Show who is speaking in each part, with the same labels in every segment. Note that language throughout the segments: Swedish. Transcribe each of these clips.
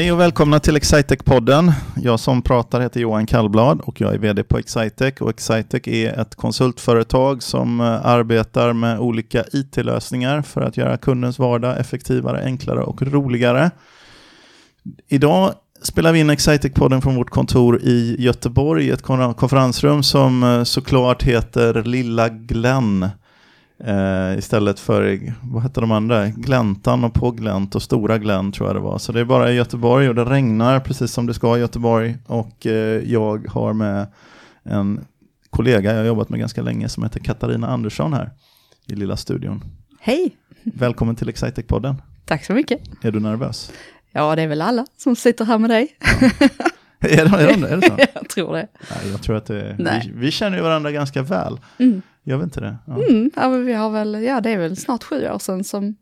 Speaker 1: Hej och välkomna till Excitec-podden. Jag som pratar heter Johan Kallblad och jag är vd på Excitec. Och Excitec är ett konsultföretag som eh, arbetar med olika IT-lösningar för att göra kundens vardag effektivare, enklare och roligare. Idag spelar vi in Excitec-podden från vårt kontor i Göteborg, i ett konferensrum som eh, såklart heter Lilla Glenn. Eh, istället för, vad hette de andra? Gläntan och på Glänt och Stora Glenn tror jag det var. Så det är bara i Göteborg och det regnar precis som det ska i Göteborg. Och eh, jag har med en kollega jag har jobbat med ganska länge som heter Katarina Andersson här i lilla studion.
Speaker 2: Hej!
Speaker 1: Välkommen till Excitec-podden.
Speaker 2: Tack så mycket.
Speaker 1: Är du nervös?
Speaker 2: Ja, det är väl alla som sitter här med dig.
Speaker 1: Ja. är, det, är, det, är det så?
Speaker 2: jag tror det.
Speaker 1: Nej, jag tror att det, vi, vi känner ju varandra ganska väl.
Speaker 2: Mm.
Speaker 1: Gör vi inte det? Ja.
Speaker 2: Mm, ja, vi har väl, ja det är väl snart sju år sedan som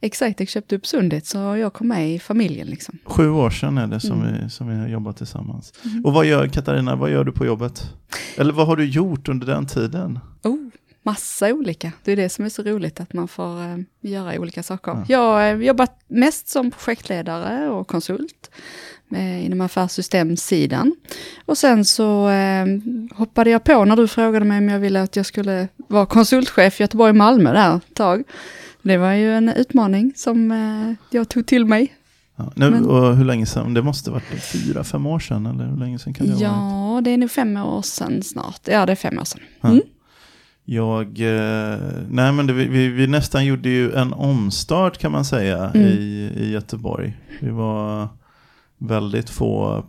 Speaker 2: Excitec köpte upp Sundit, så jag kom med i familjen liksom.
Speaker 1: Sju år sedan är det som,
Speaker 2: Mm.
Speaker 1: vi, som vi har jobbat tillsammans.
Speaker 2: Mm.
Speaker 1: Och vad gör Katarina, vad gör du på jobbet? Eller vad har du gjort under den tiden?
Speaker 2: Oh, massa olika. Det är det som är så roligt, att man får eh, göra olika saker.
Speaker 1: Ja.
Speaker 2: Jag har eh, jobbat mest som projektledare och konsult eh, inom affärssystemsidan. Och sen så eh, hoppade jag på när du frågade mig om jag ville att jag skulle vara konsultchef i Göteborg och Malmö där ett tag. Det var ju en utmaning som eh, jag tog till mig.
Speaker 1: Ja, nu,
Speaker 2: Men-
Speaker 1: och hur länge sedan? Det måste ha varit fyra, fem år sedan eller hur länge sedan kan det ha varit?
Speaker 2: Ja, det är nu fem år sedan snart. Ja, det är fem år sedan.
Speaker 1: Ja.
Speaker 2: Mm.
Speaker 1: Jag, eh, nej men det, vi, vi, vi nästan gjorde ju en omstart kan man säga
Speaker 2: Mm.
Speaker 1: i, i Göteborg. Vi var väldigt få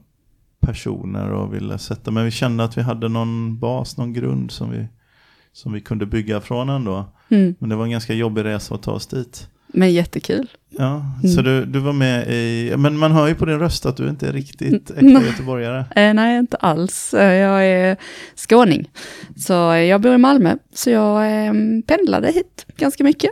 Speaker 1: personer och ville sätta, men vi kände att vi hade någon bas, någon grund som vi, som vi kunde bygga från ändå.
Speaker 2: Mm.
Speaker 1: Men det var en ganska jobbig resa att ta oss dit.
Speaker 2: Men jättekul.
Speaker 1: Ja,
Speaker 2: Mm.
Speaker 1: så du, du var med i, men man hör ju på din röst att du inte är riktigt äkta
Speaker 2: Nej.
Speaker 1: göteborgare.
Speaker 2: Eh, nej, inte alls. Eh, Jag är skåning. Så eh, jag bor i Malmö, så jag eh, pendlade hit ganska mycket.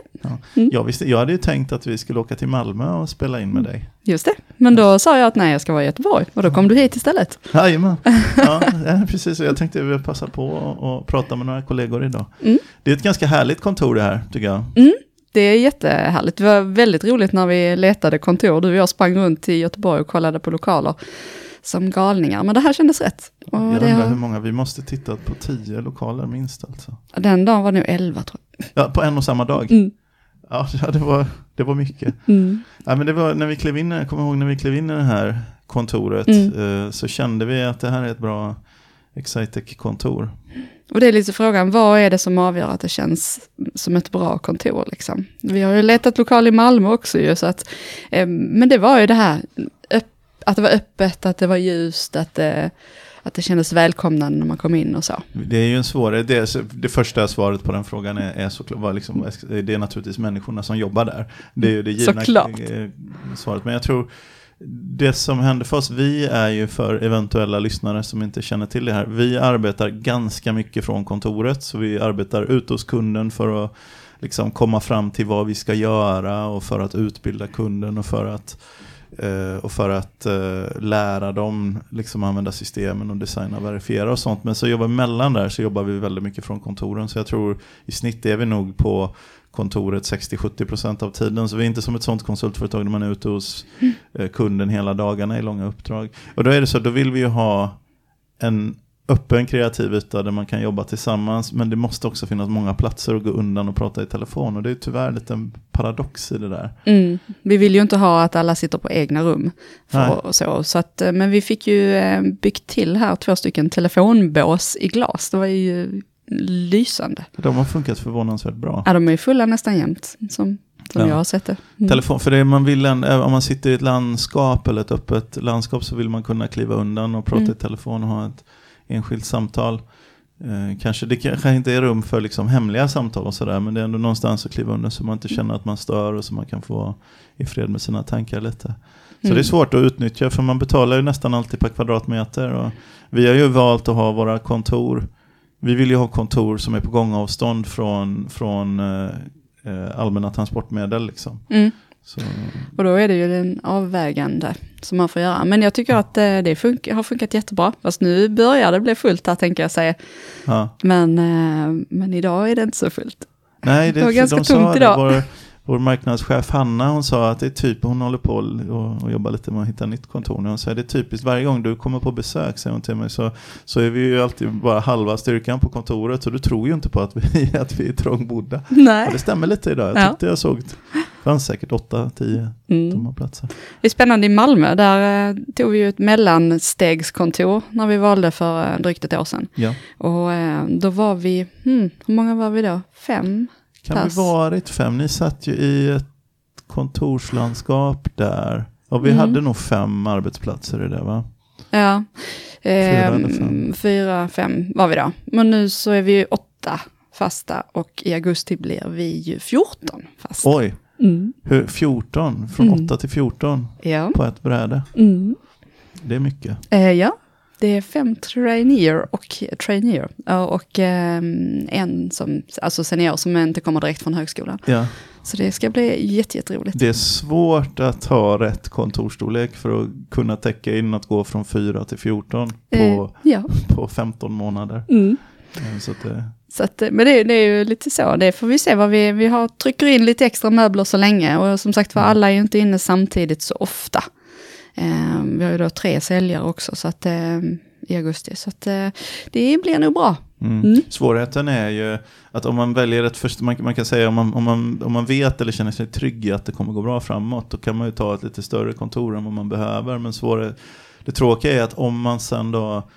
Speaker 2: Mm.
Speaker 1: Jag, visste, jag hade ju tänkt att vi skulle åka till Malmö och spela in med dig.
Speaker 2: Just det. Men då sa jag att nej, jag ska vara i Göteborg. Och då kom du hit istället.
Speaker 1: Jajamän, ja, ja, precis. Jag tänkte att vi vill passa på och, och prata med några kollegor idag.
Speaker 2: Mm.
Speaker 1: Det är ett ganska härligt kontor det här, tycker jag.
Speaker 2: Det är jättehärligt. Det var väldigt roligt när vi letade kontor. Du och jag sprang runt i Göteborg och kollade på lokaler som galningar. Men det här kändes rätt. Och
Speaker 1: Jag undrar hur
Speaker 2: har,
Speaker 1: många, vi måste titta på tio lokaler minst alltså.
Speaker 2: den dagen var det nog elva tror
Speaker 1: Ja, på en och samma dag.
Speaker 2: jag. Mm.
Speaker 1: Ja, ja, det var, det var mycket.
Speaker 2: Mm.
Speaker 1: Ja, men det var när vi klev in, jag kommer ihåg när vi klev in i det här kontoret
Speaker 2: Mm.
Speaker 1: eh, så kände vi att det här är ett bra Excitec-kontor.
Speaker 2: Och det är lite frågan, vad är det som avgör att det känns som ett bra kontor liksom? Vi har ju letat lokal i Malmö också ju, så att, eh, men det var ju det här, att det var öppet, att det var ljust, att det, att det kändes välkomnande när man kom in och så.
Speaker 1: Det är ju en svårare, det, det första svaret på den frågan är, är såklart, liksom, det är naturligtvis människorna som jobbar där. Det är ju det givna
Speaker 2: Såklart.
Speaker 1: eh, svaret. Men jag tror, det som händer för oss, vi är ju för eventuella lyssnare som inte känner till det här, vi arbetar ganska mycket från kontoret, så vi arbetar ute hos kunden för att liksom komma fram till vad vi ska göra och för att utbilda kunden och för att eh, och för att eh, lära dem liksom använda systemen och designa och verifiera och sånt. Men så jobbar vi mellan där så jobbar vi väldigt mycket från kontoren. Så jag tror i snitt är vi nog på kontoret 60-70% av tiden. Så vi är inte som ett sånt konsultföretag där man är ute hos eh, kunden hela dagarna i långa uppdrag. Och då är det så, då vill vi ju ha en öppen kreativ yta där man kan jobba tillsammans. Men det måste också finnas många platser att gå undan och prata i telefon. Och det är tyvärr lite en paradox i det där.
Speaker 2: Mm. Vi vill ju inte ha att alla sitter på egna rum. Och så, så att, eh, men vi fick ju eh, byggt till här två stycken telefonbås i glas. Det var ju lysande.
Speaker 1: De har funkat förvånansvärt bra.
Speaker 2: Ja, de är fulla nästan jämt, som, som
Speaker 1: Ja.
Speaker 2: jag har sett det. Mm.
Speaker 1: Telefon, för det man vill, en, om man sitter i ett landskap eller ett öppet landskap så vill man kunna kliva undan och prata
Speaker 2: Mm.
Speaker 1: i telefon och ha ett enskilt samtal. Eh, kanske, det kanske inte är rum för liksom hemliga samtal och sådär men det är ändå någonstans att kliva undan så man inte känner att man stör och så man kan få i fred med sina tankar lite. Så
Speaker 2: Mm.
Speaker 1: det är svårt att utnyttja för man betalar ju nästan alltid per kvadratmeter. Och vi har ju valt att ha våra kontor. Vi vill ju ha kontor som är på gångavstånd från, från eh, eh, allmänna transportmedel. Liksom.
Speaker 2: Mm. Och då är det ju den avvägande som man får göra. Men jag tycker att eh, det fun- har funkat jättebra. Fast nu börjar det bli fullt här tänker jag säga.
Speaker 1: ja.
Speaker 2: Men, eh, men idag är det inte så fullt.
Speaker 1: Nej,
Speaker 2: Det var ganska
Speaker 1: de det,
Speaker 2: idag.
Speaker 1: Vår, vår marknadschef Hanna hon sa att det är typ, hon håller på och, och jobbar lite med att hitta nytt kontor nu. Hon säger det är typiskt, varje gång du kommer på besök säger hon till mig så, så är vi ju alltid bara halva styrkan på kontoret så du tror ju inte på att vi, att vi är trångbodda.
Speaker 2: Nej.
Speaker 1: Och det stämmer lite idag, jag
Speaker 2: Ja.
Speaker 1: tyckte jag såg, det fanns säkert 8-10
Speaker 2: Mm.
Speaker 1: tomma platser.
Speaker 2: Det är spännande i Malmö, där eh, tog vi ju ett mellanstegskontor när vi valde för eh, drygt ett år sedan.
Speaker 1: Ja.
Speaker 2: Och eh, då var vi, hmm, hur många var vi då? Fem?
Speaker 1: Kan
Speaker 2: Pass.
Speaker 1: vi varit fem? Ni satt ju i ett kontorslandskap där. Och vi
Speaker 2: Mm.
Speaker 1: hade nog fem arbetsplatser i det va?
Speaker 2: Ja,
Speaker 1: Fyra
Speaker 2: Ehm,
Speaker 1: fem?
Speaker 2: fyra, fem var vi då. Men nu så är vi ju åtta fasta och i augusti blir vi ju 14 fasta.
Speaker 1: Oj,
Speaker 2: Mm.
Speaker 1: hur, 14? Från
Speaker 2: Mm.
Speaker 1: 8 till 14
Speaker 2: Ja.
Speaker 1: på ett bräde.
Speaker 2: Mm.
Speaker 1: Det är mycket.
Speaker 2: Eh, ja, det är fem traineer och traineer och ehm, en som, alltså senior som inte kommer direkt från högskolan.
Speaker 1: Ja.
Speaker 2: Så det ska bli jätte, jätteroligt.
Speaker 1: Det är svårt att ha rätt kontorsstorlek för att kunna täcka in att gå från 4 till 14 på,
Speaker 2: Eh, ja.
Speaker 1: på 15 månader.
Speaker 2: Mm.
Speaker 1: Eh, Så att det,
Speaker 2: Så att, eh, men det, det är ju lite så, det får vi se vad vi, vi har, trycker in lite extra möbler så länge och som sagt var
Speaker 1: Mm.
Speaker 2: alla är ju inte inne samtidigt så ofta. Eh, vi har ju då tre säljare också så att, eh, i augusti, så att eh, det blir nog bra.
Speaker 1: Mm.
Speaker 2: Mm.
Speaker 1: Svårigheten är ju att om man väljer ett först, man, man kan säga om man, om, man, om man vet eller känner sig trygg i att det kommer gå bra framåt, då kan man ju ta ett lite större kontor än vad man behöver. Men svårare, det tråkiga är att om man sen då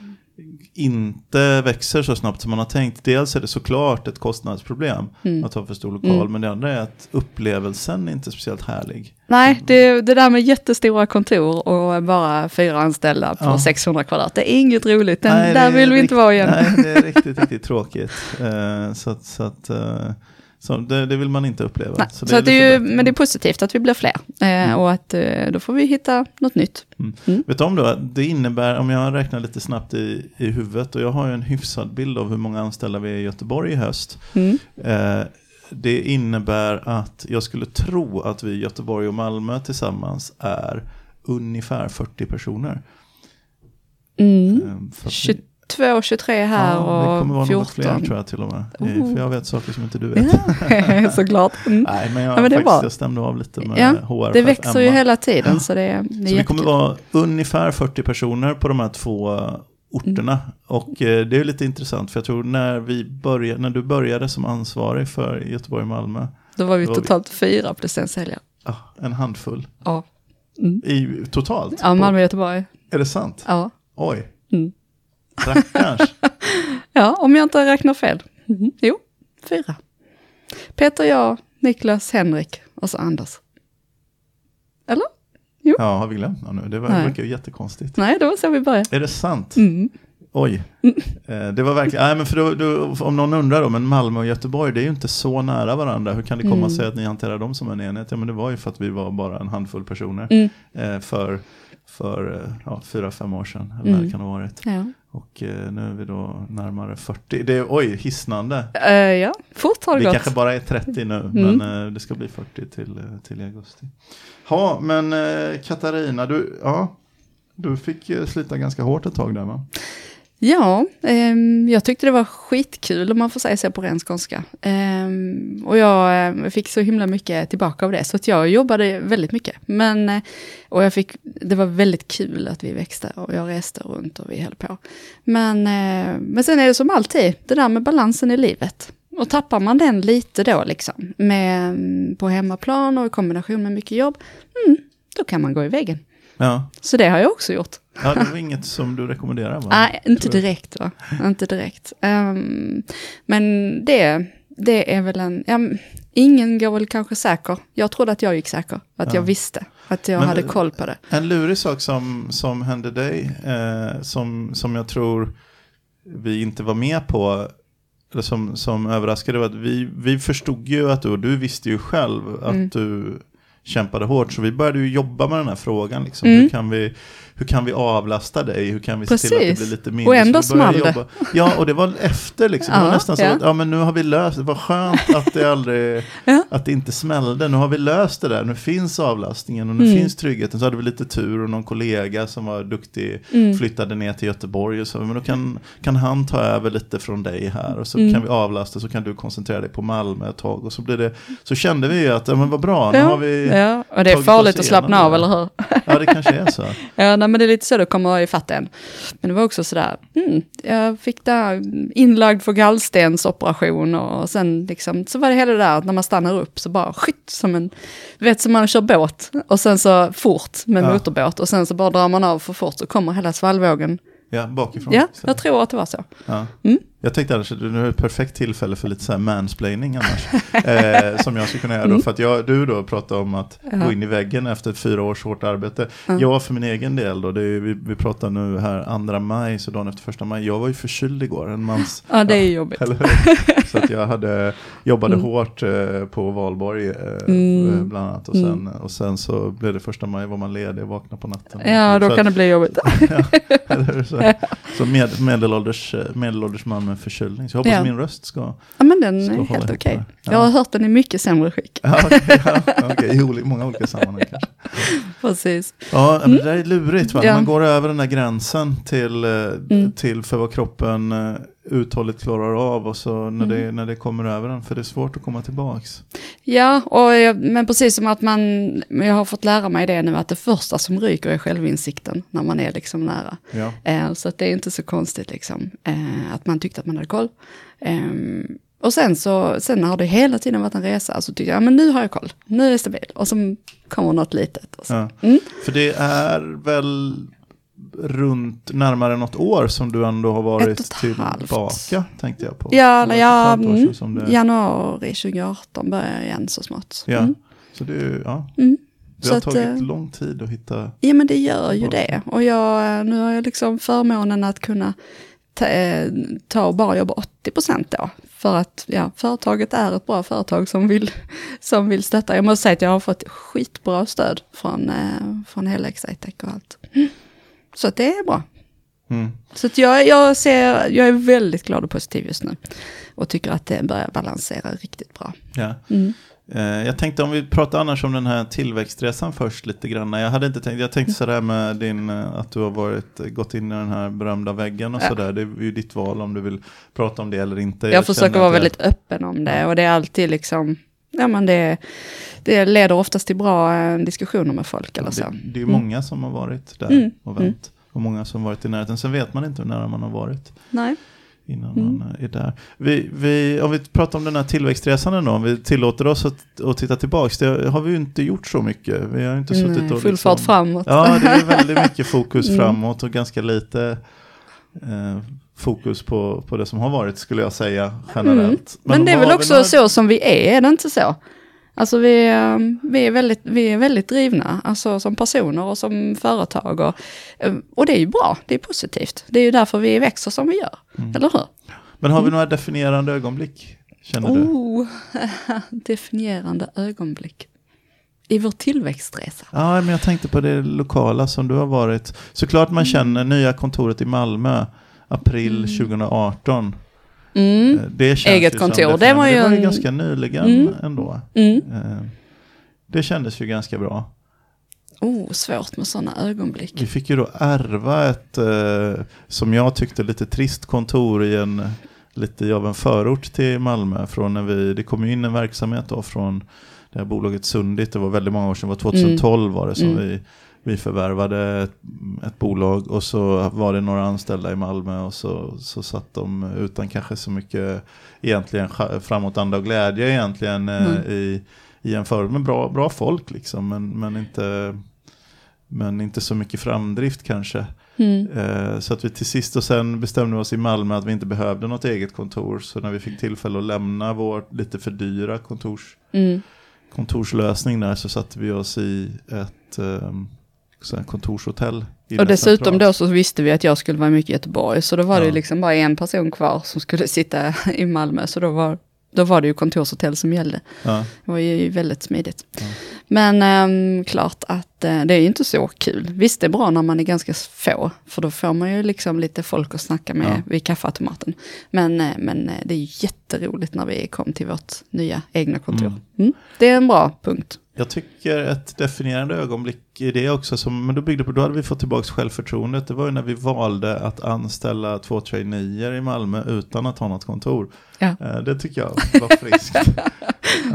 Speaker 1: inte växer så snabbt som man har tänkt, dels är det såklart ett kostnadsproblem
Speaker 2: Mm.
Speaker 1: att ha för stor lokal,
Speaker 2: Mm.
Speaker 1: men det andra är att upplevelsen är inte speciellt härlig.
Speaker 2: Nej, det, det där med jättestora kontor och bara fyra anställda på
Speaker 1: Ja.
Speaker 2: 600 kvadrat, det är inget roligt. Den,
Speaker 1: Nej,
Speaker 2: där vill vi inte
Speaker 1: rikt-
Speaker 2: vara igen.
Speaker 1: Nej, det är riktigt, riktigt tråkigt. Eh, så att, så att, eh, så det, det vill man inte uppleva.
Speaker 2: Nej, så
Speaker 1: det är
Speaker 2: att det är ju, men det är positivt att vi blir fler eh, och att eh, då får vi hitta något nytt.
Speaker 1: Vet du om då, det innebär, om jag räknar lite snabbt i, i huvudet, och jag har ju en hyfsad bild av hur många anställda vi är i Göteborg i höst.
Speaker 2: Mm.
Speaker 1: Eh, det innebär att jag skulle tro att vi i Göteborg och Malmö tillsammans är ungefär 40 personer.
Speaker 2: Mm.
Speaker 1: Eh, för att vi-
Speaker 2: 22, 23 här
Speaker 1: ja, det kommer vara
Speaker 2: och
Speaker 1: något fler
Speaker 2: 14.
Speaker 1: tror jag till och med.
Speaker 2: Oh.
Speaker 1: För jag vet saker som inte du vet.
Speaker 2: Ja, såklart. Mm.
Speaker 1: Nej, men jag,
Speaker 2: Ja, men det
Speaker 1: faktiskt, jag stämde av lite med
Speaker 2: Ja,
Speaker 1: HR.
Speaker 2: Det växer ju hela tiden så det, är- det är
Speaker 1: Så vi kommer vara ungefär 40 personer på de här två orterna.
Speaker 2: Mm.
Speaker 1: Och eh, det är lite intressant för jag tror när, vi började, när du började som ansvarig för Göteborg och Malmö,
Speaker 2: Då var vi
Speaker 1: då var vi-
Speaker 2: totalt fyra plus en säljare.
Speaker 1: ah, en handfull
Speaker 2: Ja, mm.
Speaker 1: i, totalt.
Speaker 2: ja Malmö och Göteborg.
Speaker 1: Är det sant?
Speaker 2: Ja.
Speaker 1: Oj.
Speaker 2: Mm. Ja, om jag inte räknar fel. Mhm. Jo, fyra. Peter, jag, Niklas, Henrik och så Anders. Eller?
Speaker 1: ja, har vi glömt någon nu? Det var- verkar ju jättekonstigt.
Speaker 2: Nej, det var så vi började.
Speaker 1: Är det sant?
Speaker 2: Mm.
Speaker 1: Oj. Eh, Det var verkligen, nej men för då, då, om någon undrar då, men Malmö och Göteborg, det är ju inte så nära varandra. Hur kan det komma
Speaker 2: Mm.
Speaker 1: sig att ni hanterar dem som en enhet? Ja men det var ju för att vi var bara en handfull personer
Speaker 2: Mm.
Speaker 1: eh, för, för eh, ja, fyra, fem år sedan. Eller
Speaker 2: Mm.
Speaker 1: det kan ha varit.
Speaker 2: Ja.
Speaker 1: Och eh, nu är vi då närmare 40. Det är, oj, hisnande.
Speaker 2: Eh, ja, fort har det
Speaker 1: Vi
Speaker 2: gått.
Speaker 1: kanske bara är 30 nu,
Speaker 2: Mm.
Speaker 1: men eh, det ska bli 40 till, eh, till augusti. Ja, men eh, Katarina, du, ja, du fick slita ganska hårt ett tag där va?
Speaker 2: Ja, eh, jag tyckte det var skitkul om man får säga så på ren skånska. Eh, och jag eh, fick så himla mycket tillbaka av det, så att jag jobbade väldigt mycket. Men, eh, och jag fick, det var väldigt kul att vi växte och jag reste runt och vi höll på. Men, eh, men sen är det som alltid, det där med balansen i livet. Och tappar man den lite då liksom, med, mm, på hemmaplan och i kombination med mycket jobb, mm, då kan man gå i väggen.
Speaker 1: Ja.
Speaker 2: Så det har jag också gjort.
Speaker 1: Ja, det var inget som du rekommenderar va?
Speaker 2: Nej, inte direkt va. Inte direkt. Ehm, men det, det är väl en, ja, ingen går väl kanske säker. Jag trodde att jag gick säker, att
Speaker 1: Ja.
Speaker 2: jag visste, att jag
Speaker 1: Men-
Speaker 2: hade koll på det.
Speaker 1: En lurig sak som, som hände dig, eh, som, som jag tror vi inte var med på, eller som, som överraskade var att vi, vi förstod ju att du, och du visste ju själv att
Speaker 2: Mm.
Speaker 1: du kämpade hårt. Så vi började ju jobba med den här frågan. Liksom.
Speaker 2: Mm.
Speaker 1: Hur, kan vi, hur kan vi avlasta dig? Hur kan vi se till att det
Speaker 2: Precis.
Speaker 1: blir lite mindre?
Speaker 2: Och ändå small det.
Speaker 1: Ja, och det var efter liksom. Det var
Speaker 2: Ja,
Speaker 1: nästan så
Speaker 2: ja.
Speaker 1: att ja, men nu har vi löst det. var skönt att det aldrig,
Speaker 2: Ja.
Speaker 1: att det inte smällde. Nu har vi löst det där. Nu finns avlastningen och nu
Speaker 2: Mm.
Speaker 1: finns tryggheten. Så hade vi lite tur och någon kollega som var duktig
Speaker 2: Mm.
Speaker 1: flyttade ner till Göteborg och så, men då kan, kan han ta över lite från dig här och så
Speaker 2: Mm.
Speaker 1: kan vi avlasta så kan du koncentrera dig på Malmö ett tag och så blir det, så kände vi ju att, ja men vad bra, nu
Speaker 2: Ja,
Speaker 1: har vi, ja,
Speaker 2: Ja, och det är farligt att slappna av, eller hur?
Speaker 1: det kanske är så.
Speaker 2: Ja, nej, men det är lite så det kommer i fatt en. Men det var också sådär, mm, jag fick där inlagd för gallstensoperation och sen liksom, så var det hela det där att när man stannar upp så bara skytt som en, du vet som man kör båt och sen så fort med
Speaker 1: Ja.
Speaker 2: motorbåt och sen så bara drar man av för fort så kommer hela svallvågen.
Speaker 1: Ja, bakifrån.
Speaker 2: Ja, jag tror att det var så.
Speaker 1: Ja.
Speaker 2: Mm.
Speaker 1: Jag tänkte annars att nu är ett perfekt tillfälle för lite så här mansplaining annars. eh, som jag skulle kunna göra då.
Speaker 2: Mm.
Speaker 1: För att jag, du då pratade om att
Speaker 2: Ja.
Speaker 1: gå in i väggen efter fyra års hårt arbete.
Speaker 2: Ja.
Speaker 1: Jag för min egen del då, det är, vi, vi pratar nu här andra maj, så dagen efter första maj. Jag var ju förkyld igår, en mans...
Speaker 2: Ja, det är jobbigt.
Speaker 1: Så att jag hade, jobbade
Speaker 2: Mm.
Speaker 1: hårt eh, på valborg eh,
Speaker 2: Mm.
Speaker 1: eh, bland annat. Och sen, och sen så blev det första maj, var man ledig och vaknade på natten.
Speaker 2: Ja, då
Speaker 1: så,
Speaker 2: kan det bli jobbigt.
Speaker 1: hur? så, så med, medelålders, eh, medelålders man med förkylning. Så jag hoppas
Speaker 2: Ja.
Speaker 1: min röst ska...
Speaker 2: Ja, men den är helt okej.
Speaker 1: det. Ja.
Speaker 2: Jag har hört den i mycket sämre skick.
Speaker 1: Ja, okej, ja, okej, i många olika sammanhang kanske.
Speaker 2: Precis.
Speaker 1: Ja, men det där är lurigt va?
Speaker 2: Ja.
Speaker 1: Man går över den där gränsen till, eh,
Speaker 2: Mm.
Speaker 1: till för vad kroppen eh, uthålligt klarar av och så när,
Speaker 2: Mm.
Speaker 1: det, när det kommer över den, för det är svårt att komma tillbaks.
Speaker 2: Ja, och jag, men precis som att man, jag har fått lära mig det nu, att det första som ryker är självinsikten när man är liksom nära.
Speaker 1: Ja.
Speaker 2: Eh, så att det är inte så konstigt liksom, eh, att man tyckte att man hade koll. Ehm, och sen så, sen har det hela tiden varit en resa, så tyckte jag, ja men nu har jag koll, nu är det stabil. Och så kommer något litet.
Speaker 1: Ja.
Speaker 2: Mm.
Speaker 1: För det är väl runt närmare något år som du ändå har varit tillbaka, tänkte jag på.
Speaker 2: Ja,
Speaker 1: ett
Speaker 2: ja, mm,
Speaker 1: det,
Speaker 2: januari 2018 börjar jag igen så smått.
Speaker 1: Ja.
Speaker 2: Mm.
Speaker 1: Så det, ja,
Speaker 2: Mm.
Speaker 1: det har
Speaker 2: att,
Speaker 1: tagit
Speaker 2: eh,
Speaker 1: lång tid att hitta...
Speaker 2: Ja men det gör ju
Speaker 1: Tillbaka.
Speaker 2: det. Och jag, nu har jag liksom förmånen att kunna ta, eh, ta och bara jobba 80% då. För att ja, företaget är ett bra företag som vill, som vill stötta. Jag måste säga att jag har fått skitbra stöd från, eh, från hela Excitec och allt. Mm. Så att det är bra.
Speaker 1: Mm.
Speaker 2: Så att jag, jag, ser, jag är väldigt glad och positiv just nu. Och tycker att det börjar balansera riktigt bra.
Speaker 1: Ja.
Speaker 2: Mm.
Speaker 1: Eh, Jag tänkte om vi pratar annars om den här tillväxtresan först lite grann. Jag hade inte tänkt, jag tänkte sådär med din, eh, att du har varit, gått in i den här berömda väggen och
Speaker 2: Ja.
Speaker 1: sådär. Det är ju ditt val om du vill prata om det eller inte.
Speaker 2: Jag, försöker
Speaker 1: känner
Speaker 2: vara
Speaker 1: jag-
Speaker 2: väldigt öppen om det och det är alltid liksom, ja men det, det leder oftast till bra eh, diskussioner med folk eller så.
Speaker 1: Det, det är ju
Speaker 2: Mm.
Speaker 1: många som har varit där
Speaker 2: Mm,
Speaker 1: och vänt. Och många som har varit i närheten. Sen vet man inte hur nära man har varit
Speaker 2: Nej.
Speaker 1: innan
Speaker 2: Mm.
Speaker 1: man är där. Vi, vi, om vi pratar om den här tillväxtresan ändå, om vi tillåter oss att, att titta tillbaka. Det har vi ju inte gjort så mycket. Vi har inte suttit
Speaker 2: Nej,
Speaker 1: och
Speaker 2: full
Speaker 1: liksom,
Speaker 2: fart framåt.
Speaker 1: Ja, det är väldigt mycket fokus
Speaker 2: Mm.
Speaker 1: framåt och ganska lite eh, fokus på, på det som har varit skulle jag säga generellt.
Speaker 2: Mm. Men, det är väl också
Speaker 1: några-
Speaker 2: så som vi är, är det inte så? Alltså vi, eh, vi, är väldigt, vi är väldigt drivna, alltså som personer och som företag. Och, eh, och det är ju bra, det är positivt. Det är ju därför vi växer som vi gör,
Speaker 1: Mm.
Speaker 2: eller hur?
Speaker 1: Men har vi några definierande ögonblick? Känner du?
Speaker 2: Oh, definierande ögonblick. I vår tillväxtresa.
Speaker 1: Ja, men jag tänkte på det lokala som du har varit. Såklart man känner nya kontoret i Malmö, april
Speaker 2: Mm.
Speaker 1: 2018.
Speaker 2: Mm.
Speaker 1: Eh, Det känns
Speaker 2: Eget kontor,
Speaker 1: Som
Speaker 2: det var ju
Speaker 1: det var ju
Speaker 2: en-
Speaker 1: ganska nyligen
Speaker 2: Mm.
Speaker 1: ändå.
Speaker 2: Mm.
Speaker 1: Eh, Det kändes ju ganska bra.
Speaker 2: Oh, svårt med sådana ögonblick.
Speaker 1: Vi fick ju då ärva ett, eh, som jag tyckte, lite trist kontor i en, lite av en förort till Malmö. Från när vi, det kom ju in en verksamhet då från det här bolaget Sundit, det var väldigt många år sedan, det var 2012 var det som
Speaker 2: Mm.
Speaker 1: vi, vi förvärvade ett, ett bolag och så var det några anställda i Malmö och så, så satt de utan kanske så mycket egentligen framåtanda och glädje egentligen eh,
Speaker 2: Mm.
Speaker 1: i, i en förort. Men bra, bra folk liksom, men, men inte men inte så mycket framdrift kanske.
Speaker 2: Mm.
Speaker 1: Eh, så att vi till sist och sen bestämde oss i Malmö att vi inte behövde något eget kontor. Så när vi fick tillfälle att lämna vår lite för dyra kontors,
Speaker 2: Mm.
Speaker 1: kontorslösning där så satte vi oss i ett um, så kontorshotell.
Speaker 2: Och dessutom
Speaker 1: centralt.
Speaker 2: då så visste vi att jag skulle vara mycket i Göteborg, så då var det
Speaker 1: Ja.
Speaker 2: ju liksom bara en person kvar som skulle sitta i Malmö, så då var då var det ju kontorshotell som gällde.
Speaker 1: Ja.
Speaker 2: Det var ju väldigt smidigt.
Speaker 1: Ja.
Speaker 2: Men ehm, klart att det är ju inte så kul. Visst, det är bra när man är ganska få, för då får man ju liksom lite folk att snacka med
Speaker 1: Ja.
Speaker 2: vid kaffeautomaten. Men, eh, men eh, det är ju jätteroligt när vi kom till vårt nya egna kontor.
Speaker 1: Mm.
Speaker 2: Mm. Det är en bra punkt.
Speaker 1: Jag tycker ett definierande ögonblick i det också, som, men då byggde på, då hade vi fått tillbaka självförtroendet. Det var ju när vi valde att anställa två traineer i Malmö utan att ha något kontor.
Speaker 2: Ja.
Speaker 1: Eh, Det tycker jag var friskt.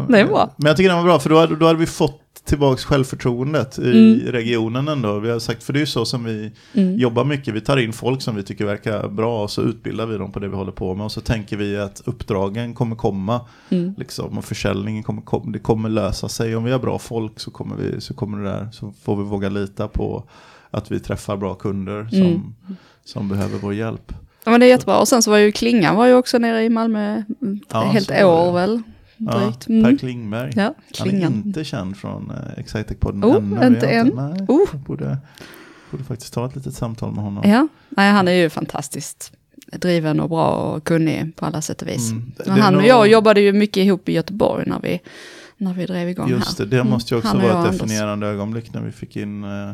Speaker 2: Det är bra.
Speaker 1: Men jag tycker det var bra, för då hade, då hade vi fått tillbaka självförtroendet i
Speaker 2: Mm.
Speaker 1: regionen ändå. Vi har sagt, för det är ju så som vi
Speaker 2: Mm.
Speaker 1: jobbar mycket. Vi tar in folk som vi tycker verkar bra och så utbildar vi dem på det vi håller på med. Och så tänker vi att uppdragen kommer komma
Speaker 2: Mm.
Speaker 1: liksom, och försäljningen kommer, kom, det kommer lösa sig. Om vi har bra folk så kommer, vi, så kommer det där, så får vi våga lita på att vi träffar bra kunder som,
Speaker 2: Mm.
Speaker 1: som behöver vår hjälp.
Speaker 2: Ja, men det är jättebra. Och sen så var ju Klingan var ju också nere i Malmö mm,
Speaker 1: Ja,
Speaker 2: helt
Speaker 1: så var det. Ja,
Speaker 2: Drygt.
Speaker 1: Per
Speaker 2: Mm.
Speaker 1: Klingberg.
Speaker 2: Ja,
Speaker 1: Han är inte känd från uh, Excitec-podden
Speaker 2: Oh,
Speaker 1: ännu.
Speaker 2: inte än.
Speaker 1: Nej,
Speaker 2: Oh.
Speaker 1: borde, borde faktiskt ta ett litet samtal med honom.
Speaker 2: Ja, nej, han är ju fantastiskt driven och bra och kunnig på alla sätt och vis.
Speaker 1: Mm. Det-
Speaker 2: Men
Speaker 1: det
Speaker 2: han och jag jobbade ju mycket ihop i Göteborg när vi, när vi drev igång
Speaker 1: Just det,
Speaker 2: här.
Speaker 1: det måste ju också
Speaker 2: Han och jag
Speaker 1: vara ett definierande ögonblick när vi fick in eh,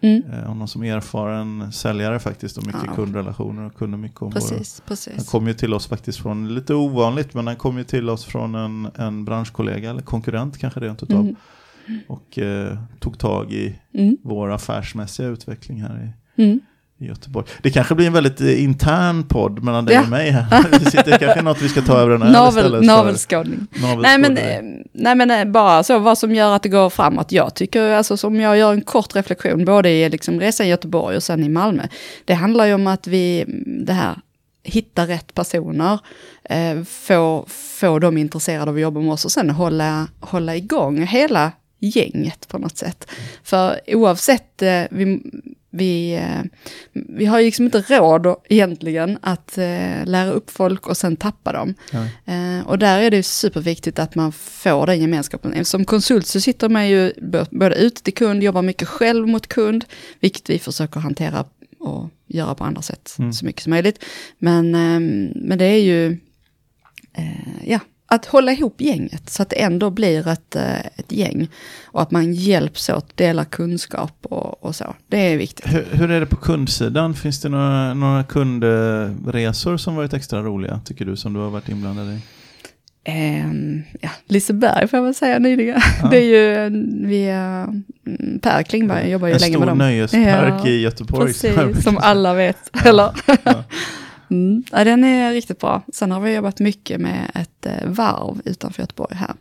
Speaker 2: Mm.
Speaker 1: eh, honom som erfaren säljare faktiskt och mycket
Speaker 2: Ja.
Speaker 1: kundrelationer och kunde mycket om våra
Speaker 2: Precis,
Speaker 1: Han
Speaker 2: precis.
Speaker 1: kom ju till oss faktiskt från, lite ovanligt, men han kom ju till oss från en, en branschkollega, eller konkurrent kanske rent utav,
Speaker 2: Mm.
Speaker 1: och eh, tog tag i
Speaker 2: Mm.
Speaker 1: vår affärsmässiga utveckling här i,
Speaker 2: Mm.
Speaker 1: Göteborg. Det kanske blir en väldigt eh, intern podd mellan dig
Speaker 2: Ja.
Speaker 1: och mig här. Det sitter kanske något vi ska ta över den här
Speaker 2: Navel,
Speaker 1: istället
Speaker 2: navelskådning. Nej men, eh, nej men eh, bara så vad som gör att det går framåt. Jag tycker, alltså som jag gör en kort reflektion, både i liksom resan i Göteborg och sen i Malmö. Det handlar ju om att vi, det här, hitta rätt personer, eh, få, få dem intresserade av att jobba med oss och sen hålla, hålla igång hela gänget på något sätt. För oavsett, eh, vi, vi, eh, vi har ju liksom inte råd egentligen att eh, lära upp folk och sen tappa dem. Eh, och där är det superviktigt att man får den gemenskapen. Som konsult så sitter man ju både ute till kund, jobbar mycket själv mot kund, vilket vi försöker hantera och göra på andra sätt
Speaker 1: Mm.
Speaker 2: så mycket som möjligt. Men, men det är ju, ja, att hålla ihop gänget så att det ändå blir ett, eh, ett gäng. Och att man hjälps åt, delar kunskap och, och så. Det är viktigt.
Speaker 1: Hur, hur är det på kundsidan? Finns det några, några kundresor som varit extra roliga, tycker du, som du har varit inblandad i?
Speaker 2: Ehm, ja, Liseberg får jag väl säga nyligen.
Speaker 1: Ja.
Speaker 2: Det är ju, eh, vi, eh, Per Klingberg jobbar ju
Speaker 1: En
Speaker 2: länge
Speaker 1: stor
Speaker 2: med dem.
Speaker 1: nöjespark
Speaker 2: Ja,
Speaker 1: i Göteborg.
Speaker 2: Precis, som alla vet. Eller?
Speaker 1: Ja.
Speaker 2: Mm. Ja, den är riktigt bra. Sen har vi jobbat mycket med ett eh, varv utanför Göteborg här.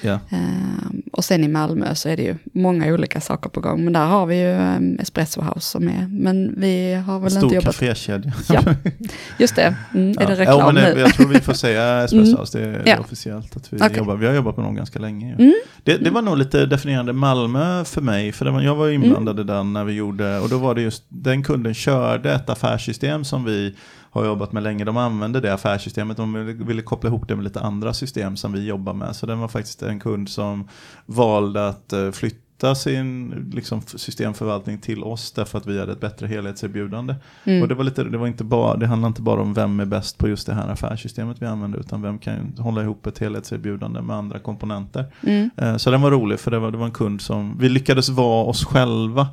Speaker 1: Ja.
Speaker 2: Ehm, och sen i Malmö så är det ju många olika saker på gång. Men där har vi ju um, Espresso House som är, men vi har väl
Speaker 1: Stor
Speaker 2: inte jobbat...
Speaker 1: kafékedja.
Speaker 2: Ja, just det. Mm, är det
Speaker 1: Ja.
Speaker 2: reklam
Speaker 1: ja, men det,
Speaker 2: nu?
Speaker 1: Jag tror vi får säga Espresso
Speaker 2: Mm.
Speaker 1: House, det är
Speaker 2: Ja.
Speaker 1: officiellt att vi
Speaker 2: Okej.
Speaker 1: jobbar. Vi har jobbat med dem ganska länge.
Speaker 2: Mm.
Speaker 1: Det, det var nog lite definierande Malmö för mig, för var, jag var
Speaker 2: Mm.
Speaker 1: inblandad i den när vi gjorde, och då var det just, den kunden körde ett affärssystem som vi har jobbat med länge. De använde det affärssystemet, de ville, ville koppla ihop det med lite andra system som vi jobbar med. Så den var faktiskt en kund som valde att eh, flytta sin liksom, systemförvaltning till oss därför att vi hade ett bättre helhetserbjudande.
Speaker 2: Mm.
Speaker 1: Och det, var lite, det, var inte bara, det handlar inte bara om vem är bäst på just det här affärssystemet vi använder, utan vem kan hålla ihop ett helhetserbjudande med andra komponenter.
Speaker 2: Mm.
Speaker 1: Eh, Så den var rolig, för det var, det var en kund som, vi lyckades vara oss själva,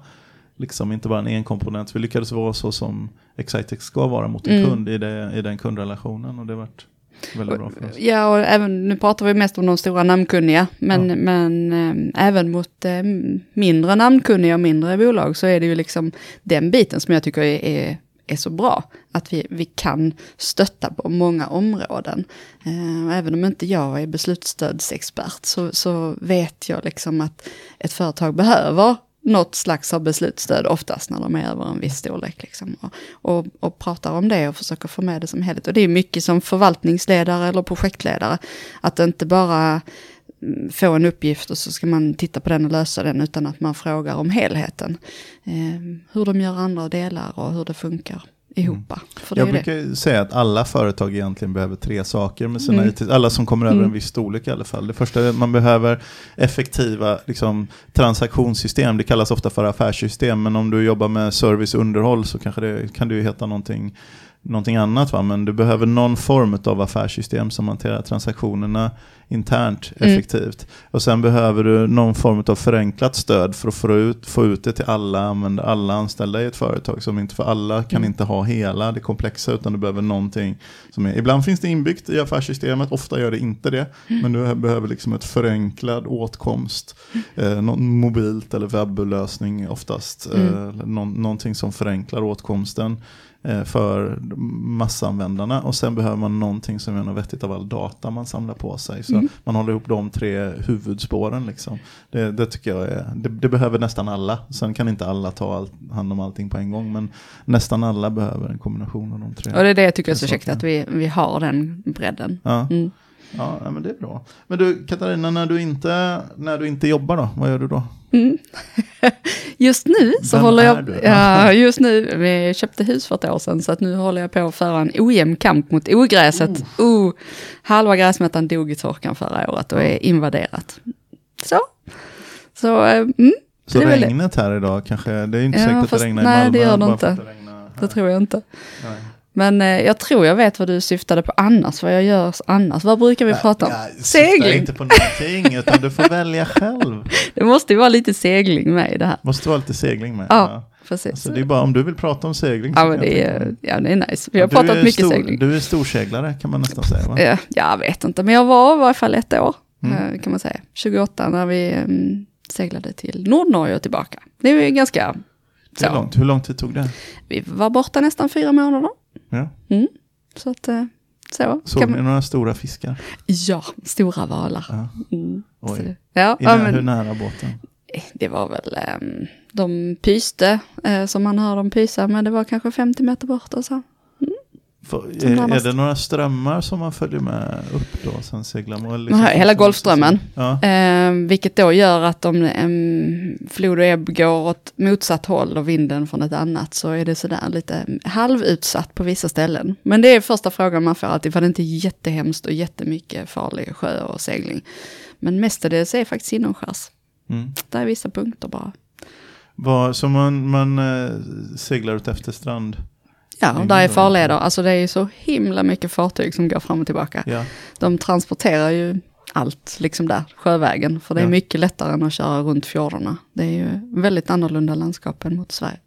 Speaker 1: liksom inte bara en enkomponent, vi lyckades vara så som Excitex ska vara mot en
Speaker 2: Mm.
Speaker 1: kund i, det, i den kundrelationen och det varit väldigt bra för oss.
Speaker 2: Ja, och även, nu pratar vi mest om de stora namnkunniga, men,
Speaker 1: Ja.
Speaker 2: men eh, även mot eh, mindre namnkunniga och mindre bolag så är det ju liksom den biten som jag tycker är, är, är så bra. Att vi, vi kan stötta på många områden. Eh, även om inte jag är beslutsstödsexpert så, så vet jag liksom att ett företag behöver något slags av beslutsstöd oftast när de är över en viss storlek. Liksom. Och, och, och pratar om det och försöker få med det som helhet. Och det är mycket som förvaltningsledare eller projektledare. Att inte bara mm, få en uppgift och så ska man titta på den och lösa den utan att man frågar om helheten. Eh, hur de gör andra delar och hur det funkar ihop. Det
Speaker 1: Jag
Speaker 2: det.
Speaker 1: brukar ju säga att alla företag egentligen behöver tre saker med sina
Speaker 2: Mm.
Speaker 1: IT, alla som kommer över
Speaker 2: Mm.
Speaker 1: en viss storlek i alla fall. Det första är att man behöver effektiva liksom, transaktionssystem, det kallas ofta för affärssystem, men om du jobbar med service underhåll så kanske det kan det ju heta någonting någonting annat. Va? Men du behöver någon form av affärssystem som hanterar transaktionerna internt
Speaker 2: Mm.
Speaker 1: effektivt. Och sen behöver du någon form av förenklat stöd för att få ut, få ut det till alla, använda alla anställda i ett företag. Som inte, för alla kan
Speaker 2: Mm.
Speaker 1: inte ha hela det komplexa utan du behöver någonting som är, ibland finns det inbyggt i affärssystemet, ofta gör det inte det.
Speaker 2: Mm.
Speaker 1: Men du behöver liksom ett förenklad åtkomst,
Speaker 2: Mm.
Speaker 1: eh, någon mobilt eller webblösning oftast.
Speaker 2: Mm.
Speaker 1: Eh, någon, någonting som förenklar åtkomsten för massanvändarna. Och sen behöver man någonting som gör något vettigt av all data man samlar på sig. Så
Speaker 2: Mm.
Speaker 1: man håller ihop de tre huvudspåren. Liksom. Det, det tycker jag är, det, det behöver nästan alla. Sen kan inte alla ta all, hand om allting på en gång. Men nästan alla behöver en kombination av de tre.
Speaker 2: Och det är det jag tycker är så
Speaker 1: är
Speaker 2: käckt, att vi, vi har den bredden.
Speaker 1: Ja.
Speaker 2: Mm.
Speaker 1: Ja, men det är bra. Men du Katarina, när du inte, när du inte jobbar då, vad gör du då?
Speaker 2: Mm. Just nu så
Speaker 1: Vem
Speaker 2: håller jag, ja, just nu, vi köpte hus för ett år sedan så att nu håller jag på att föra en ojämn kamp mot ogräset. Oh, halva gräsmattan dog i torkan förra året och är invaderat. Så, så eh, mm,
Speaker 1: Så regnet här idag kanske, det är inte
Speaker 2: Ja,
Speaker 1: säkert att
Speaker 2: fast
Speaker 1: det regnar i
Speaker 2: nej,
Speaker 1: Malmö.
Speaker 2: det gör det inte.
Speaker 1: att det
Speaker 2: det tror jag inte.
Speaker 1: Nej.
Speaker 2: Men eh, jag tror jag vet vad du syftade på annars, vad jag gör annars. Vad brukar vi prata om?
Speaker 1: Ja, jag
Speaker 2: Segling.
Speaker 1: inte på någonting, utan du får välja själv.
Speaker 2: Det måste ju vara lite segling med i det här.
Speaker 1: Måste vara lite segling med.
Speaker 2: Ja, precis.
Speaker 1: Alltså, det är bara om du vill prata om segling.
Speaker 2: ja, men det är, ja, det är nice. Vi har pratat
Speaker 1: är
Speaker 2: mycket
Speaker 1: stor,
Speaker 2: segling.
Speaker 1: Du är storseglare kan man nästan säga va?
Speaker 2: Ja, jag vet inte, men jag var i varje fall ett år,
Speaker 1: Mm.
Speaker 2: eh, kan man säga. 28 när vi mm, seglade till Nordnorge och tillbaka. Det är ju ganska... Så.
Speaker 1: långt. Hur lång tid tog det?
Speaker 2: Vi var borta nästan fyra månader.
Speaker 1: Ja.
Speaker 2: Mm. Så att, eh, så.
Speaker 1: Såg
Speaker 2: kan
Speaker 1: ni
Speaker 2: man,
Speaker 1: några stora fiskar?
Speaker 2: ja, stora valar.
Speaker 1: Ja.
Speaker 2: Mm.
Speaker 1: Oj.
Speaker 2: ja,
Speaker 1: I
Speaker 2: ja,
Speaker 1: nä- Hur
Speaker 2: men
Speaker 1: nära båten?
Speaker 2: det var väl, ehm, de pyste eh, som man hör dem pysa, men det var kanske 50 meter bort och så. Som
Speaker 1: är, det några strömmar som man följer med upp då? Sen seglar man?
Speaker 2: Här- hela Golfströmmen.
Speaker 1: Ja.
Speaker 2: Eh, vilket då gör att om um, flod och ebb går åt motsatt håll och vinden från ett annat så är det sådär lite halvutsatt på vissa ställen. Men det är första frågan man får alltid, för det är inte jättehemskt och jättemycket farlig sjö och segling. Men mestadels är faktiskt inomskärs.
Speaker 1: Mm.
Speaker 2: Det är vissa punkter bara.
Speaker 1: Vad, så man, man eh, seglar ut efter strand?
Speaker 2: Ja, och där är farleder. Alltså det är ju så himla mycket fartyg som går fram och tillbaka.
Speaker 1: Ja.
Speaker 2: De transporterar ju allt liksom där, sjövägen. För det är
Speaker 1: Ja.
Speaker 2: mycket lättare än att köra runt fjordarna. Det är ju väldigt annorlunda landskap än mot Sverige.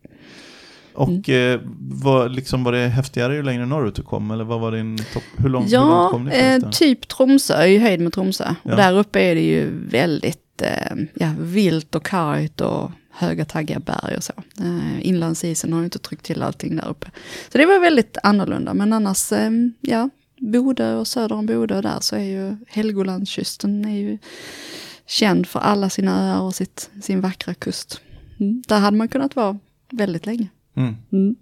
Speaker 1: Och
Speaker 2: Mm.
Speaker 1: eh, var, liksom, var det häftigare ju längre norrut du kom? Eller vad var din topp? Hur långt, hur
Speaker 2: Ja,
Speaker 1: långt kom ni
Speaker 2: eh,
Speaker 1: förresten?
Speaker 2: typ Tromsö, i höjd med Tromsö.
Speaker 1: Ja.
Speaker 2: Och där uppe är det ju väldigt eh, ja, vilt och kargt och höga taggiga berg och så. Eh, inlandsisen har ju inte tryckt till allting där uppe. Så det var väldigt annorlunda, men annars, eh, ja, Bodö och söder om Bodö där så är ju Helgolandskysten är ju känd för alla sina öar och sitt, sin vackra kust. Mm. Där hade man kunnat vara väldigt länge.
Speaker 1: Mm.
Speaker 2: Mm.